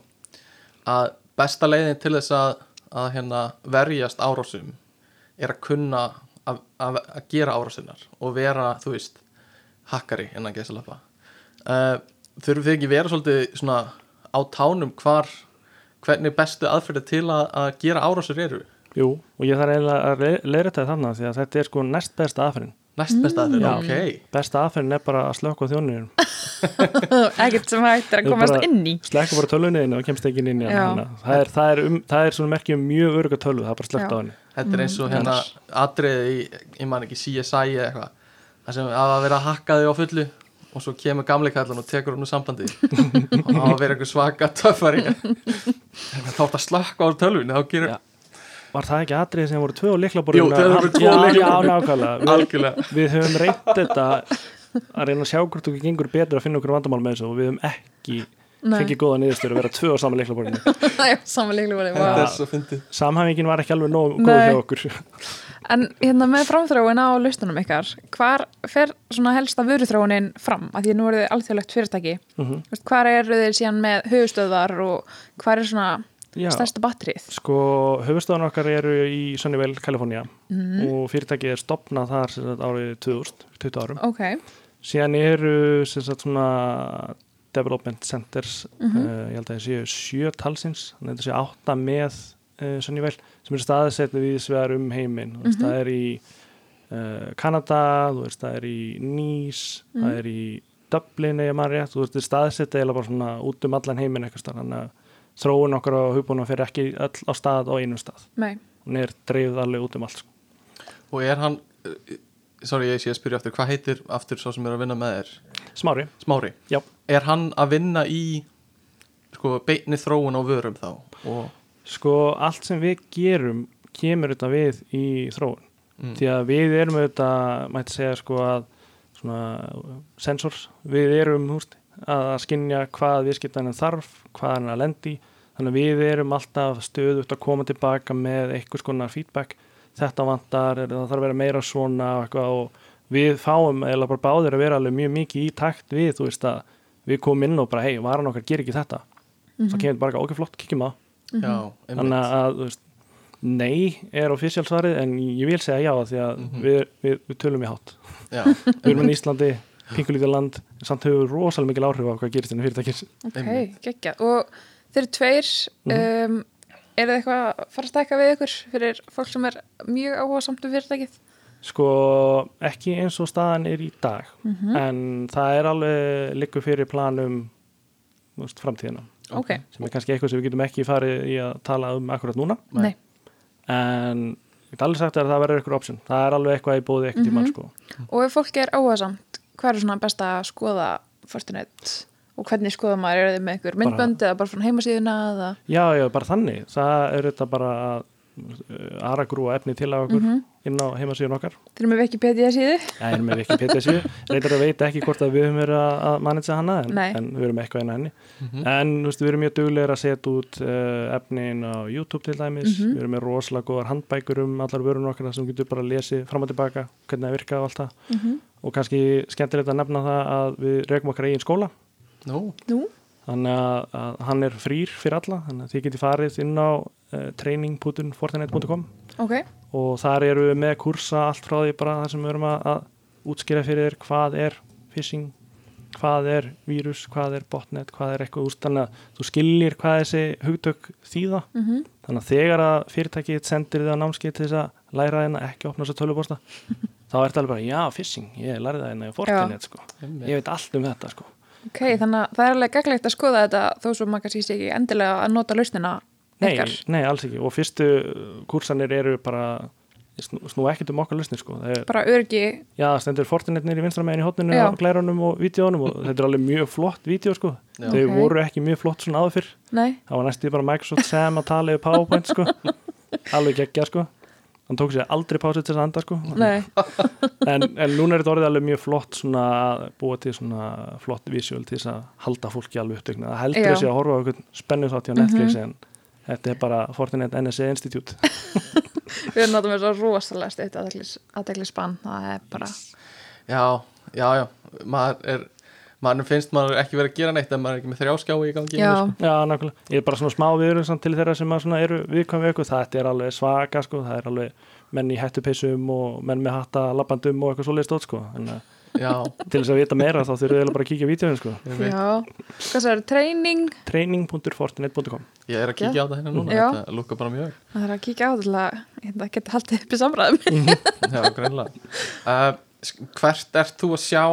að besta leiðin til þess að, að hérna verjast árásum er að kunna að, að, að gera árásinnar og vera, þú veist hakkari innan gesalappa uh, þurfum þið ekki vera svolítið svona á tánum hvar hvernig bestu aðferði til að, gera árásir eru? Jú, og ég þarf eiginlega að leiðra þetta þannig að þetta er sko næst besta aðferðin næst besta aðferði, Já. ok. Besta aðferðin er bara að slökka þjónir *laughs* ekkert sem hægt er að komast inn í. slekka bara tölvunniðinu og kemst ekki inn í hana. Það er, það, er um, það er svona merkjum mjög öruga tölvu það er bara slökkt Já. á henni. Þetta er eins og Mm. hérna atriði í, ég man ekki, CSI eða eitthvað. Það sem að vera að hakka þig á fullu og svo kemur gamli kallan og tekur hann úr sambandi *laughs* og þá að vera eitthvað svaka töffari. *laughs* Þá ætti að slökka á tölvunni þá gerir Já. Var það ekki atrið sem voru tvö á liklaborðinu Jú, þegar voru tvö á já, já, nákvæmlega. Við, algjörlega. við höfum reynt þetta að reyna að sjá hvort þú gengur betur að finna okkur vandamál með þessu og við höfum ekki Nei. fengið góða niðurstöru að vera tvö á saman liklaborðinu Já, *laughs* er svo fyndið. Samhæfingin var ekki alveg nóg góð hjá okkur. En hérna með framþróun á listunum ykkar hvar fer svona helsta vöruþróunin fram? Af því að nú er þið alþjóðlegt fyrirtæki. Mhm. Vist, Er stærsta batterið? sko, höfustofan okkar eru í Sunnyvale, Kalifornía. Og fyrirtækið er stopnað þar sagt, árið 2000, 20 árum. Ok, síðan eru sagt svona development centers uh, ég held að það séu sjö talsins. Þannig að þetta séu átta með uh, Sunnyvale sem eru staðsettu við svegar um heiminn. Mm -hmm. það er í uh, Kanada veist, það er í Nýs það er í Dublin eða rétt, þú veist, staðsett eða bara svona út um allan heiminn eitthvað starf þannig að þróun okkar á hugbúna fyrir ekki öll á stað á einum stað Nei, hún er dreifð alveg út um allt sko. Og er hann uh, Sorry, ég sé að spyrja aftur Hvað heitir aftur svo sem er að vinna með þér? Smári, Smári Já. Er hann að vinna í sko, beinni þróun á vörum þá? Og, sko allt sem við gerum kemur þetta við í þróun mm, því að við erum auðvitað mætti segja sko að svona sensors, við erum húst, að skinja hvað viðskiptanum þarf, hvað hann er að lendi þannig að við erum alltaf stöðugt að koma tilbaka með einhvers konar feedback, þetta vantar það þarf að vera meira svona og, eitthvað, og við fáum eða bara báðir að vera alveg mjög mikið í takt við þú veist að við komum inn og bara hei, varan okkar ger ekki þetta. Þá kemur bara okkur flott, kíkjum á. Já, Mhm. þannig að þú veist, nei er official svarið en ég vil segja já því að Mhm. við, við, við tölum í hátt. Já, við erum í Íslandi, pingulítið land samt við rosalega mikil áhrif á hvað gerist inn í fyrirtækis. Ok, geggjað. Og þeir eru tveir um, er það eitthvað að fara að stækka við ykkur fyrir fólk sem er mjög áhuga samt um fyrirtækið? Sko ekki eins og staðan er í dag Mhm. en það er alveg liggur fyrir planum þú veist, framtíðina. Ok, sem er kannski eitthvað sem við getum ekki farið í að tala um akkurat núna. Nei, en ég get alveg sagt að það verður eitthvað option. Það er alveg eitthvað í bóði eitthvað tímann Mhm. sko. og ef fólk er áhuga samt hvað er svona best að skoða Fortinet og hvernig skoða maður, eru þið með ykkur myndbönd eða bara frá heimasíðuna eða Já, já, bara þannig. Það er þetta bara að uh, aragrúa efni til að okkur Mhm. inn á heimasíðun okkar. þeir eru með Wikipedia síðu Það er með ekki PTSU. Reyndar að veita ekki hvort að við höfum verið að- manitsa hana, en, Nei. en við erum eitthvað inn á henni. Mhm. En þú veist, við erum mjög duglegir að setja út uh, efnin á YouTube til dæmis. Mhm. Við erum með rosalega góðar handbækur um allar vörun okkar sem getur bara að lesi fram og tilbaka hvernig það virka og allt það. Og kannski skemmtilegt að nefna það að við rekum okkar eigin skóla. nú, nú, Þannig að, að hann er frýr fyrir alla. Þannig að þið getið farið inn á uh, training.fortinet.com ok, og þar eru við með kursa allt frá því bara það sem við erum að, að útskýra fyrir þér hvað er phishing hvað er vírus, hvað er botnet hvað er eitthvað úst, þannig að þú skiljir hvað þessi hugtök þýða. Mhm, þannig að þegar að fyrirtækið sendir þið á námskeið til þess að læra ekki að opna þess að tölubosta þá er þetta alveg bara, já, phishing, ég lærði það hérna í Fortinet, sko, ég veit allt um þetta, sko ok, þannig að það er alveg gaglegt að skoða þetta þó svo maður kannski sé ekki endilega að nota lausnina Nei, ykkar nei, alls ekki og fyrstu kursanir eru bara snú, snú ekkert um okkar lausnir, sko það er bara örgi, Já, það stendur Fortinetnir í vinstra meginn í hotninu Já. á glærunum og vídjónum og þetta er alveg mjög flott vídjó sko. Já. Þau Ok. voru ekki mjög flott svona áður fyrr. nei, Það var næstu bara Microsoft Sam að tala yfir PowerPoint sko. *laughs* Alveg geggja sko. Hann tók sér aldrei pásið til þess að anda sko. nei *laughs* En, en núna er þetta orðið alveg mjög flott svona að búa til svona flott visual til þess að halda fólki alveg upptökna. Það heldur þessi að horfa á einhvern spennu þátt hjá Netflix en þetta er bara Fortinet NSA Institute. *laughs* við erum náttúrulega svo rosalega steitt aðdegli spann, það er bara já, já, já maður er, maður finnst maður ekki verið að gera neitt en maður er ekki með þrjáskjái í gangi já, sko. Já, nákvæmlega. Ég er bara svona smá viður samt til þeirra sem að svona eru viðkvæm við eitthvað. Þetta er alveg svaka, sko. Það er alveg menn í hættupeysum og menn með hatta labbandum og eitthvað svoleiðist stótt, sko. En já, *laughs* til þess að vita meira þá þurfum við bara að kíkja á vídeoin, sko. já hvað það er, treyning training.fortinet.com ég er að kíkja á það hérna núna Já. þetta lúka bara mjög það er að kíkja á þetta til að hérna, geta haldið upp í samræðum já, greinlega uh, *laughs* sk- hvert ert þú að sjá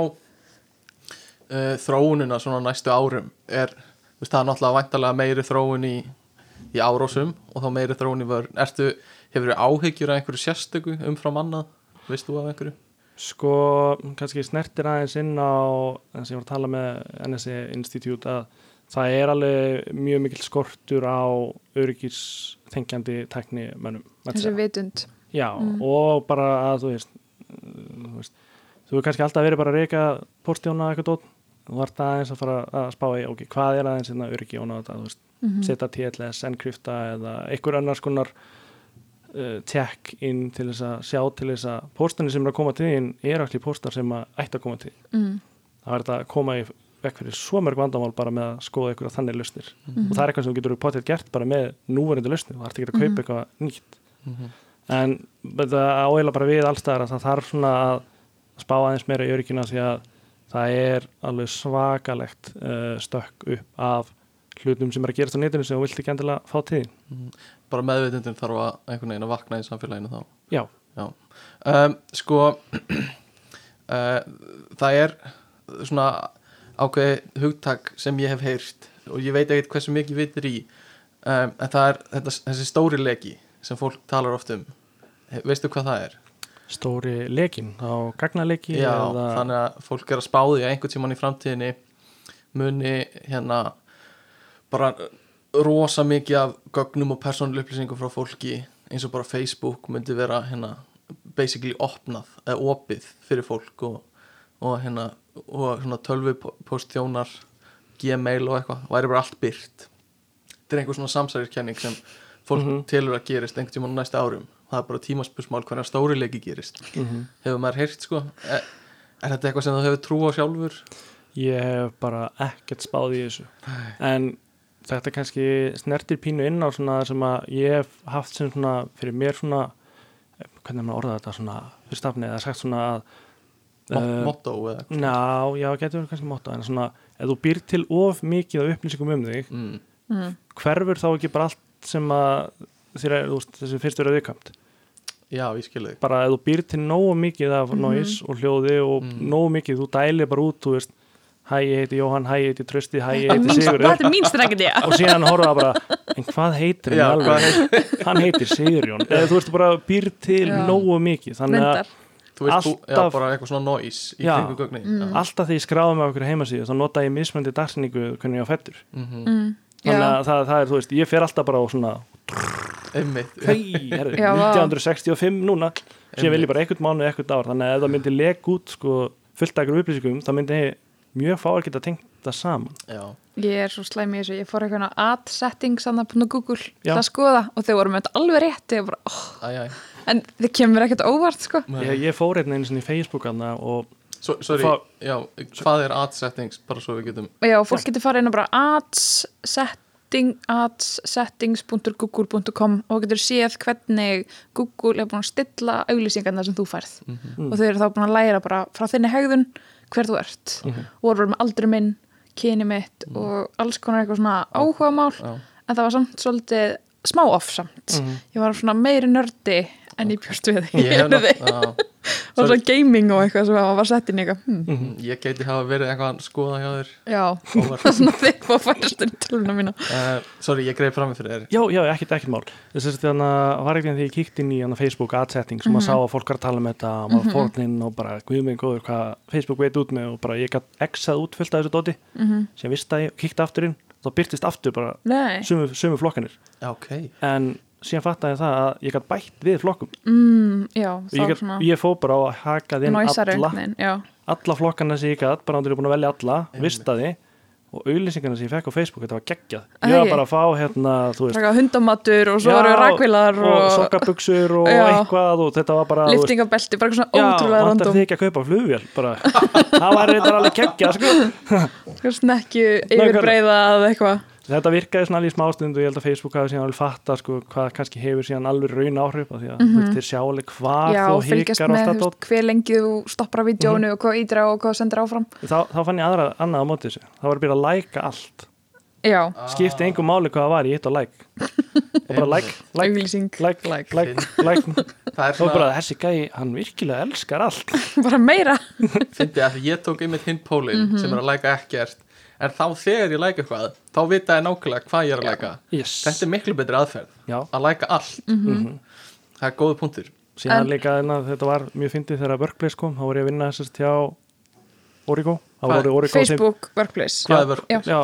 uh, þróunina svona næstu árum er, veist, það er náttúrulega væntalega meiri þróun í, í árósum og þá meiri þróun í vörn ertu, hefur þú áhyggjur af einhverju sérstöku umfram annað, veist þú af einhverju Sko, kannski snertir aðeins inn á þess að ég var að tala með NSA Institute að það er alveg mjög mikil skortur á öryggis þengjandi tækni mönnum. þessi vitund Já, Mm. og bara að þú veist, uh, þú veist þú er kannski alltaf verið bara að reyka postjóna eitthvað dótt, þú ert aðeins að fara að spá í, ok, hvað er aðeins hérna öryggi og náða þetta, þú veist, Mhm. setja TLS, encrypta eða einhver annars konar uh, tech inn til þess að sjá til þess að póstunni sem er að koma til þín er allir póstar sem að ætti að koma til þín. mm. það er þetta að koma í vekk fyrir svo mörg vandamál bara með að skoða ykkur að þannig lausnir Mhm. og það er eitthvað sem getur potið gert bara með núverandi lausnir, það ert ekki að kaupa Mhm. eitthvað nýtt en þetta áheila bara við allstæðar að það þarf svona að spá aðeins meira í öryggina því að það er alveg svakalegt uh, stökk upp af hlutum sem er að gerast á netinu sem þú vilt ekki endilega fá til. Þín. bara meðvitundin þarf að einhvern veginn að vakna í samfélaginu þá. Já, um, sko uh, *clears throat* það er svona ákveði hugtak sem ég hef heyrt og ég veit ekkert hversu mikið vitir í. Um, en það er þetta, þessi stóri leki sem fólk talar oft um. Veistu hvað það er? Stóri lekin á gagnaleki Já, eða, þannig að fólk er að spáði að einhvern tímann í framtíðinni muni hérna bara rosa mikið af gögnum og persónuleg upplýsingum frá fólki eins og bara Facebook myndi vera hérna basically opnað eða opið fyrir fólk og, og hérna og svona tölvupostþjónar gmail og eitthvað, væri bara allt byrt þetta er einhver svona samsæriskenning sem fólk Mhm. telur að gerist einhvern tímann á næsta árum það er bara tímaspursmál hvernig stórileiki gerist Mhm. hefur maður heyrt sko er, er þetta eitthvað sem þú hefur trú á sjálfur? Ég hef bara ekkert spáð í þessu en þetta kannski snertir pínu inn á svona sem að ég hef haft sem svona fyrir mér svona hvernig er maður orðað þetta svona fyrir stafni eða sagt svona að eh, motto eða eitthvað Ná, já, getur verið kannski motto en svona, ef þú býr til of mikið af upplýsingum um þig, mm. mm. hverfur þá ekki bara allt sem að er, þú veist, þessi fyrst verið viðkvæmt já, ég skil þig bara ef þú býr til nógu mikið af Mhm. noise og hljóði og Mm. nógu mikið, þú dælir bara út, þú veist hæ, ég heiti Jóhann, hæ, ég heiti Trösti, hæ, ég Það heiti er Sigurður þetta er mín strengi og síðan horfa það bara, en hvað heitir Já, hann hvað alveg? hann heitir Sigurjón eða þú veist bara býr til Já. nógu mikið þannig að þú veist, þú, já, Alltaf- bara eitthvað svona noise í Já. kringu gögnin Mm. alltaf því ég skráði með okkur heimasíðu þá nota ég mismöndi dagsinningu hvernig ég á fættur mm Mm. Þannig að það, það er, þú veist, ég fer alltaf bara á svona einmitt. Hei, herri, Já, vá. 1965 núna sem vil ég bara eitthvað mánu, eitthvað ár. Þannig að ef það myndi leg út sko, fullt af ykkur upplýsingum, þá myndi mjög fáar geta tengt það saman. Já, Ég er svo slæm í þessu, ég fór eitthvað ad settings hann að Google Já. að skoða og þau voru með þetta alveg rétt. Ég bara, oh, æj, æj en þið kemur ekkert óvart sko. Ég, ég fór einn einu sinni í Facebook og So, sorry, Fá- já, hvað er ad settings bara svo við getum Já, fólk getur farið inn og bara ads setting, ads settings.google.com og getur séð hvernig Google er búin að stilla auglýsingarna sem þú færð Mm. og þau eru þá búin að læra bara frá þinni hegðun hver þú ert Mhm. og voru með aldri minn, kyni mitt og alls konar eitthvað svona áhugamál já, en það var samt svolítið smá off samt Mhm. ég var svona meiri nördi en ég bjóst við. Já, og svona gaming og eitthvað sem var sett inn eitthvað. Hm, Mhm. ég geti hafa verið eitthvað að skoða hjá þér. Já, óvart. *laughs* svona þig fór færast inn í tölvuna mína. Uh, sorry, ég greið fram með fyrir þér. Já, já, ekkert, ekkert mál. Þess að þannig var ekki þegar ég kíkti inn í hana, Facebook ad settings og maður sá að fólk var að tala um þetta og maður fór inn og bara, guð mig góður hvað Facebook veit út með? Og bara ég gætt exað út fullt af þessu dóti mm sem vist að ég kíkti aftur inn. Þá byrtist aftur bara Nei, sömu, sömu flokkanir já, ok, en síðan fattaði ég það að ég gætt bætt við flokkum. Mm, já, ég, gat, ég fó bara á að haka inn Næsari alla, já. Alla flokkana sem ég gætt bara ándur ég búin að velja alla, vistaði. Og auðlýsingarna sem ég fekk á Facebook þetta var geggjað. Ég var bara að fá hérna þú veist, hundamatur og svo Já, eru rakvilar og og, sokkabuxur og Já. eitthvað og þetta var bara liftingabelti, bara eitthvað svona já, ótrúlega vantar random. þið ekki að kaupa flugvél bara, *laughs* það var reyndar alveg geggjað sko. eitthvað snekju yfirbreiða eða eitthvað þetta virkaði svona alveg í smástund og ég held að Facebook hafi síðan alveg fatta sko, hvað kannski hefur síðan alveg raun áhrif af því að mm þeir sjá alveg hvað já, þú fylgjast hikar og með þú staðdótt veist, hver lengi þú stoppar að vídjónu og hvað ídra og hvað sendir áfram. Þá, þá fann ég aðra annað á móti þessu. Þá var að byrja að læka allt. Já, skipti engum máli hvað það var, ég hitt á like. Og bara like, *laughs* like, auglýsing. like, like. like, like. *laughs* Það er og svona bara þessi gæi, hann virkilega elskar allt. *laughs* Bara meira. Fyndi að ég tók einmitt hinn pólinn sem er að læka ekkert en þá þegar ég læka eitthvað þá vita ég nákvæmlega hvað ég er að læka. Yes. þetta er miklu betri aðferð já, að læka allt. Það er góðu punktur síðan En- líka en þetta var mjög fyndið þegar Workplace kom, þá voru ég að vinna þessast hjá Origo, Origo sem, Facebook Workplace. Hvað er Já. vörp já,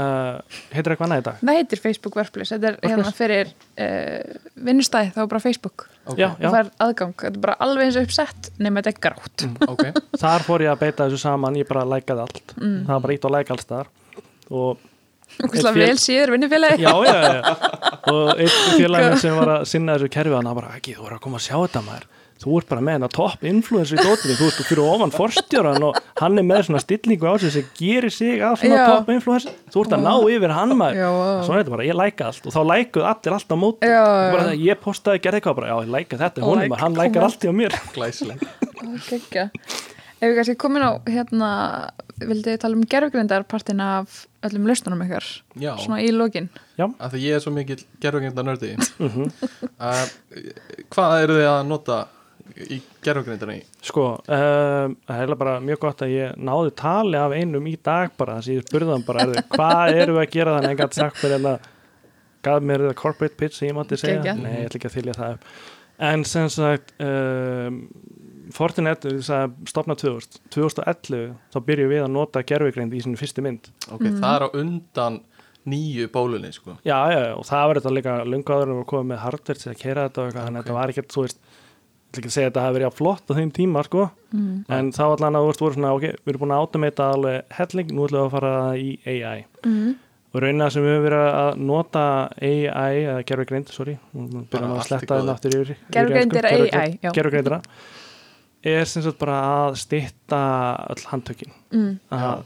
uh, heitir eitthvað annað í dag? Það heitir Facebook Workplace? Þetta er hérna fyrir uh, vinnustæði, þá bara Facebook. Okay. já, já, og það er aðgang, þetta er bara alveg eins og uppsett nema þetta er grátt. Ok, *laughs* þar fór ég að beita þessu saman, ég bara lækaði allt. Það var bara ítt og læk alls þar og og hvað fél- vel síður vinnufélagi já, já, já. Og einn *laughs* félagin sem var að sinna þessu kerfi hann bara, ekki, þú voru að koma að sjá þetta maður þú ert bara með hennar topp influencer í dótinu þú ert fyrir ofan forstjóran og hann er með svona stillingu á sig sem gerir sig að svona topp influencer. Þú ert að ná yfir hann maður. Svona er þetta bara, ég læka allt og þá lækuð allir allt á móti. Bara ég postaði, gerði eitthvað bara, já, ég læka þetta. Like, honum, hann lækar allt í á mér glæsileg. Ef við kannski komin á hérna, vildi þið tala um gerfgrindarpartin af öllum lausnunum ykkar? Já, svona í lokin. Af því ég er svo mikill gerfugenda nördi Mhm. *laughs* uh, hvað eru þið að nota í gerfugrindina í? Sko, um, það er eiginlega bara mjög gott að ég náði tali af einum í dag bara þess að ég spurði hann bara, "Heyrðu, hvað erum við að gera þannig að ég gæti sagt fyrir hérna gaf mér það corporate pitch sem ég mátti segja? Geggjað. Nei, ég ætla ekki að þylja það upp. En sem sagt um, Fortinet þess að stopna 2000 2011 þá byrjuum við að nota gerfugreind í sinni fyrstu mynd. Ok, það er á undan nýju bólunni sko. Já, já, já, og það var þetta líka lungaður og komið með hardware til að kera þetta og eitthvað, þannig að þetta var ekkert, þú veist ætla ekki að segja að þetta hafi verið jafn flott á þeim tíma, sko mm. en þá allan að þú veist, voru svona, ok, við erum búin að automata alveg helling, nú ætlum við að fara í AI Mm. og raunina sem við höfum verið að nota AI, eða gerfugreind, sorry nú byrjum að sletta góðu. þetta aftur yfir Gervigreind ensku. er AI, já. gervugreindina er sem sagt bara að stytta öll handtökin Mm. að,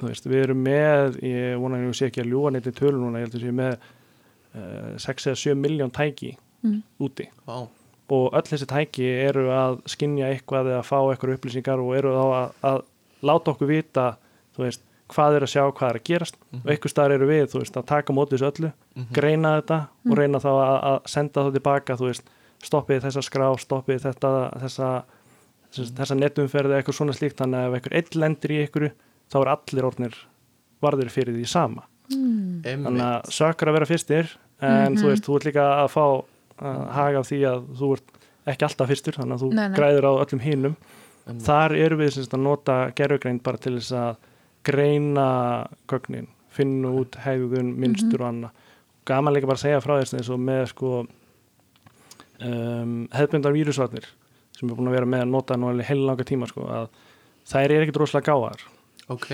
þú veist, við erum með ég vona að ég sé ekki að ljúa neitt í tölu núna ég held að sé með uh, 6 eða 7 miljón tæki Mm. úti Vá, og öll þessi tæki eru að skinja eitthvað eða fá eitthvað upplýsingar og eru þá að, að láta okkur vita þú veist, hvað er að sjá, hvað er að gerast. Og einhver staðar eru við, þú veist, að taka á móti þessu öllu, Mhm. greina þetta og reyna þá að, að senda það tilbaka þú veist, stoppið þessa skrá, stoppið þetta þessa, þessa, þessa netumferði eitthvað svona slíkt, þannig að ef einhver einn lendir í einhverju, þá er allir orðnir varður fyrir því sama. Mm. þannig að sökar að vera fyrstir en Mhm. þú veist, þú ert líka að fá haga af því að þú ert ekki alltaf fyrstur, þannig að þú Nei, nei. græður á öllum hinum. Einmitt. þar erum við sem sagt, að nota gerfugreind bara til þess að greina gögnin, finna út hegðun, minnstur og annað. Gaman líka bara að segja frá þess eins og með sko um, hefðbundar vírusvarnir sem er búin að vera með að nota nú alveg heil langa tíma sko, að þær er ekkit rosalega gáðar ok,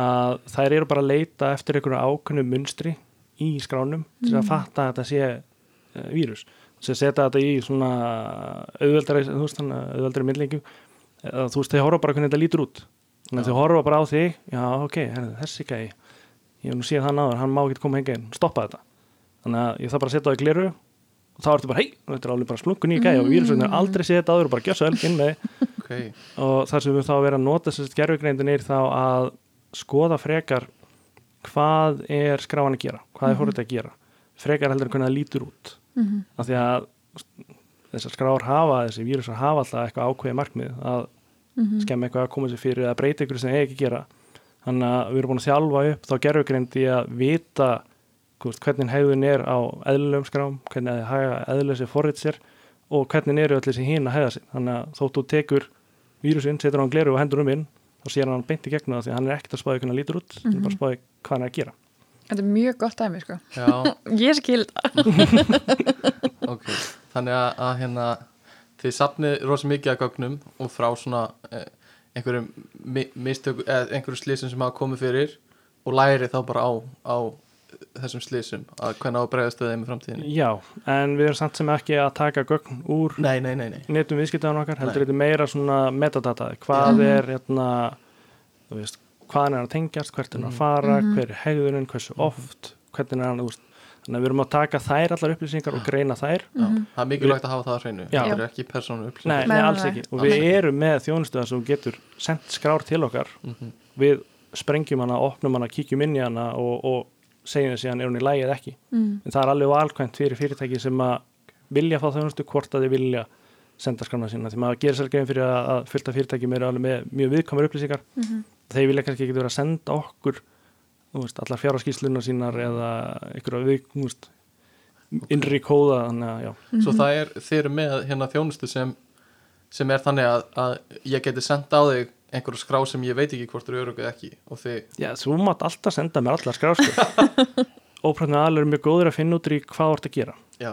að þær eru bara að leita eftir einhverju ákveðnu munstri í skránum til að fatta að þetta sé uh, vírus sem setja þetta í svona auðveldari, þú veist, auðveldari myndlingu eða þú veist, þau horfa bara hvernig þetta lítur út. Þannig að þau horfa bara á þig já, ok, þessi gæi ég hef nú séð hann áður, hann má ekki koma hengið inn stoppa þetta, þannig að ég þarf bara að setja á í gleru og þá ertu bara, hei, þetta er alveg bara splungun í gæi og vírusveitin er aldrei séð þetta áður og bara gjössu vel inn með þig. Ok. Og þar sem við þá vera að nota sérst gerfugreindin er þá að skoða frekar hvað er skráan að gera, hvað er það út Mhm. af því að þessar skráar hafa, þessi vírusar hafa alltaf eitthvað ákveðið markmið að Mhm. skemma eitthvað að koma sér fyrir eða breyta ykkur sem þeir ekki gera þannig að við erum búin að þjálfa upp þá gerfugreind í að vita hvernig hegðun er á eðlulegum skrám, hvernig eðluleg sér forrið sér og hvernig eru öll þessi hín að hegða sér þannig að þótt þú tekur vírusinn, setur hann gleru og hendur um inn þá sér hann beint í gegnum það því að hann er ekkert að spáði hvernig hann lítur út, hann er bara að spáði hvað hann er að gera Þetta er mjög gott dæmi, sko. já, *laughs* Ég skil það. *laughs* ok þannig að, að hérna þið sapnið rosa mikið að gögnum og frá svona eh, einhverjum mi mistök, eða einhverjum slísum sem hafa komið fyrir og læri þá bara á, á þessum slísum að hvernig á að bregðast við þeim í framtíðinni. Já, en við erum samt sem ekki að taka gögn úr nei, nei, nei, nei, netum viðskiptaðan okkar, heldur þetta meira svona metadata, hvað er hérna, þú veist, hvaðan er hann að tengjast, hvert er hann að fara, hver er hegðunin, hversu oft, hvernig er hann, veist, þannig að við erum að taka þær allar upplýsingar og greina þær. Já, það er mikilvægt að hafa það að hreinu Já. það eru ekki persónu upplýsingar nei, Nei, alls ekki. Og við erum með þjónustuða sem þú getur sendt skrár til okkar, Mhm. við sprengjum hana, opnum hana, kíkjum inn í hana og, og segjum þessi hann er hún í lægi eða ekki. Mm. En það er alveg valkvæmt fyrir fyrirtæki sem að vilja fá þjónustu hvort að þið vilja senda skrána sína. Því maður gerir sér gefin fyrir að, eru alveg með mjög viðkvæmur upplýsingar. Mhm. Þeir vilja kannski ekki vera að senda okkur veist, allar fjárhaskíslunar sínar eða einhverja við, innri kóða, þannig að já. svo það er, þið eru með hérna þjónustu sem, sem er þannig að, að ég geti senda á þig einhverju skrá sem ég veit ekki hvort eru örugg eða ekki og þið, Já, þú mátt alltaf senda mér allar skrár, sko. *laughs* Ópröfnið aðlar er mjög góður að finna út í hvað þú ert að gera. já,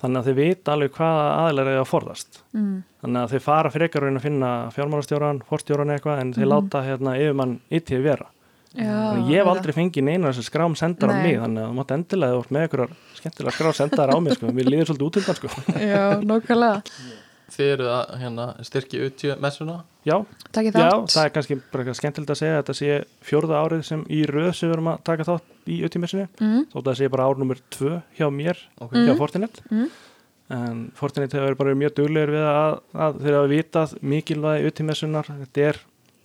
Þannig að þið vita alveg hvaða aðlar er að forðast. Mm. Þannig að þið fara frekar að finna fjármálastjóran, forstjóran eitthvað, en þið láta hérna yfirmann yttið vera. Já, ég hef aldrei fengið neina þessar skrám sendar á mig, þannig að þú mátt endilega með einhverjar skemmtilega skrá sendar á mig, sko. Mér líður svolítið út til það, sko. Já, nokkulega. *laughs* þið eru að hérna, styrki utjö messuna Já, Takk í já, þátt. það er kannski bara skemmtilegt að segja að þetta sé fjórða árið sem í röð sem við erum að taka þátt í auðtímessinu, Mm. þótt að það sé bara ár nummer tvö hjá mér, Ok. hjá Fortinet. Mm. En Fortinet hefur bara mjög duglegir við að, að þeir hafa vitað mikilvægi auðtímessunar, þetta er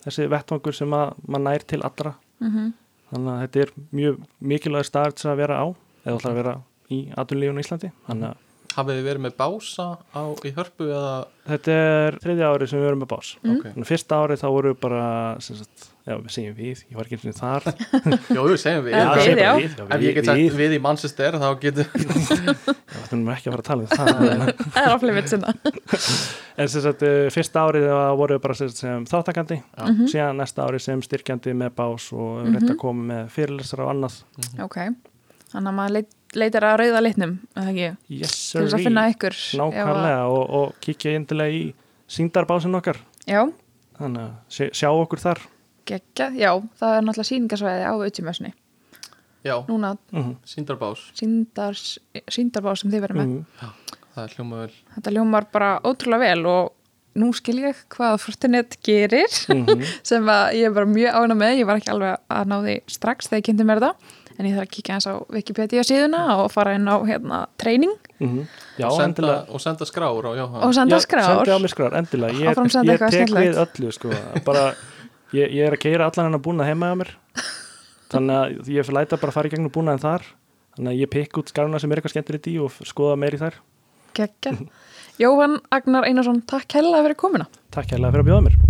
þessi vettvangur sem að mann nær til allra Mhm. þannig að þetta er mjög mikilvæg start að vera á eða ætlar að vera í aðunlífun í Íslandi þannig að hafið þið verið með bása á, í hörpu eða Þetta er þriðja árið sem við erum með bás. Mm. ok, Þannig fyrsta árið þá voru við bara, sem sagt, já, við segjum við, ég var ekki eins og þar. *laughs* Jó, við segjum við Já, Já, við, já. við, já, Ef ég get sagt við, við í Manchester þá getur Já, þetta er ekki að fara að tala um það. Það er áflið mitt sinna. En sem sagt, eh, fyrsta árið þá voru við bara sem, sagt, sem þáttakandi, Mhm. síðan næsta árið sem styrkjandi með bás og við mm að koma með fyrirlesar og annað. Ok, þannig að maður leit, leitar að rauða litnum, eða ekki, Yes, til þess að finna ykkur. ef að- Nákvæmlega og, og kíkja eindilega í síndarbásin okkar. Já, Þannig að sjá, sjá okkur þar. geggja, já, það er náttúrulega síningasvæði á Utjumössunni. Já, Núna Mm síndarbás síndars, síndarbá sem þið verið með. -hmm. Það er hljóma vel Þetta ljómar bara ótrúlega vel og nú skil ég hvað Fortinet gerir Mhm. *laughs* sem að ég er bara mjög ána með, ég var ekki alveg að ná því strax þegar ég kynnti mér þetta en ég þarf að kíkja eins á Wikipedia síðuna og fara inn á hérna treyning Já, og, senda, og senda skrár og já, og senda Já, skrár. Á mig skrár, endilega. Ég, ég tek við öllu, sko. Bara, ég, ég er að keira allan hennar búnað heima á mér. Þannig að ég fyrir læta bara að fara í gegnum búnaðin þar. Þannig að ég pikk út skrárna sem er eitthvað skemmtilegt í og skoða meir í þær. Geggja. Jóhann Agnar Einarsson, takk hella fyrir komuna. Takk hérlega fyrir að bjóða mér.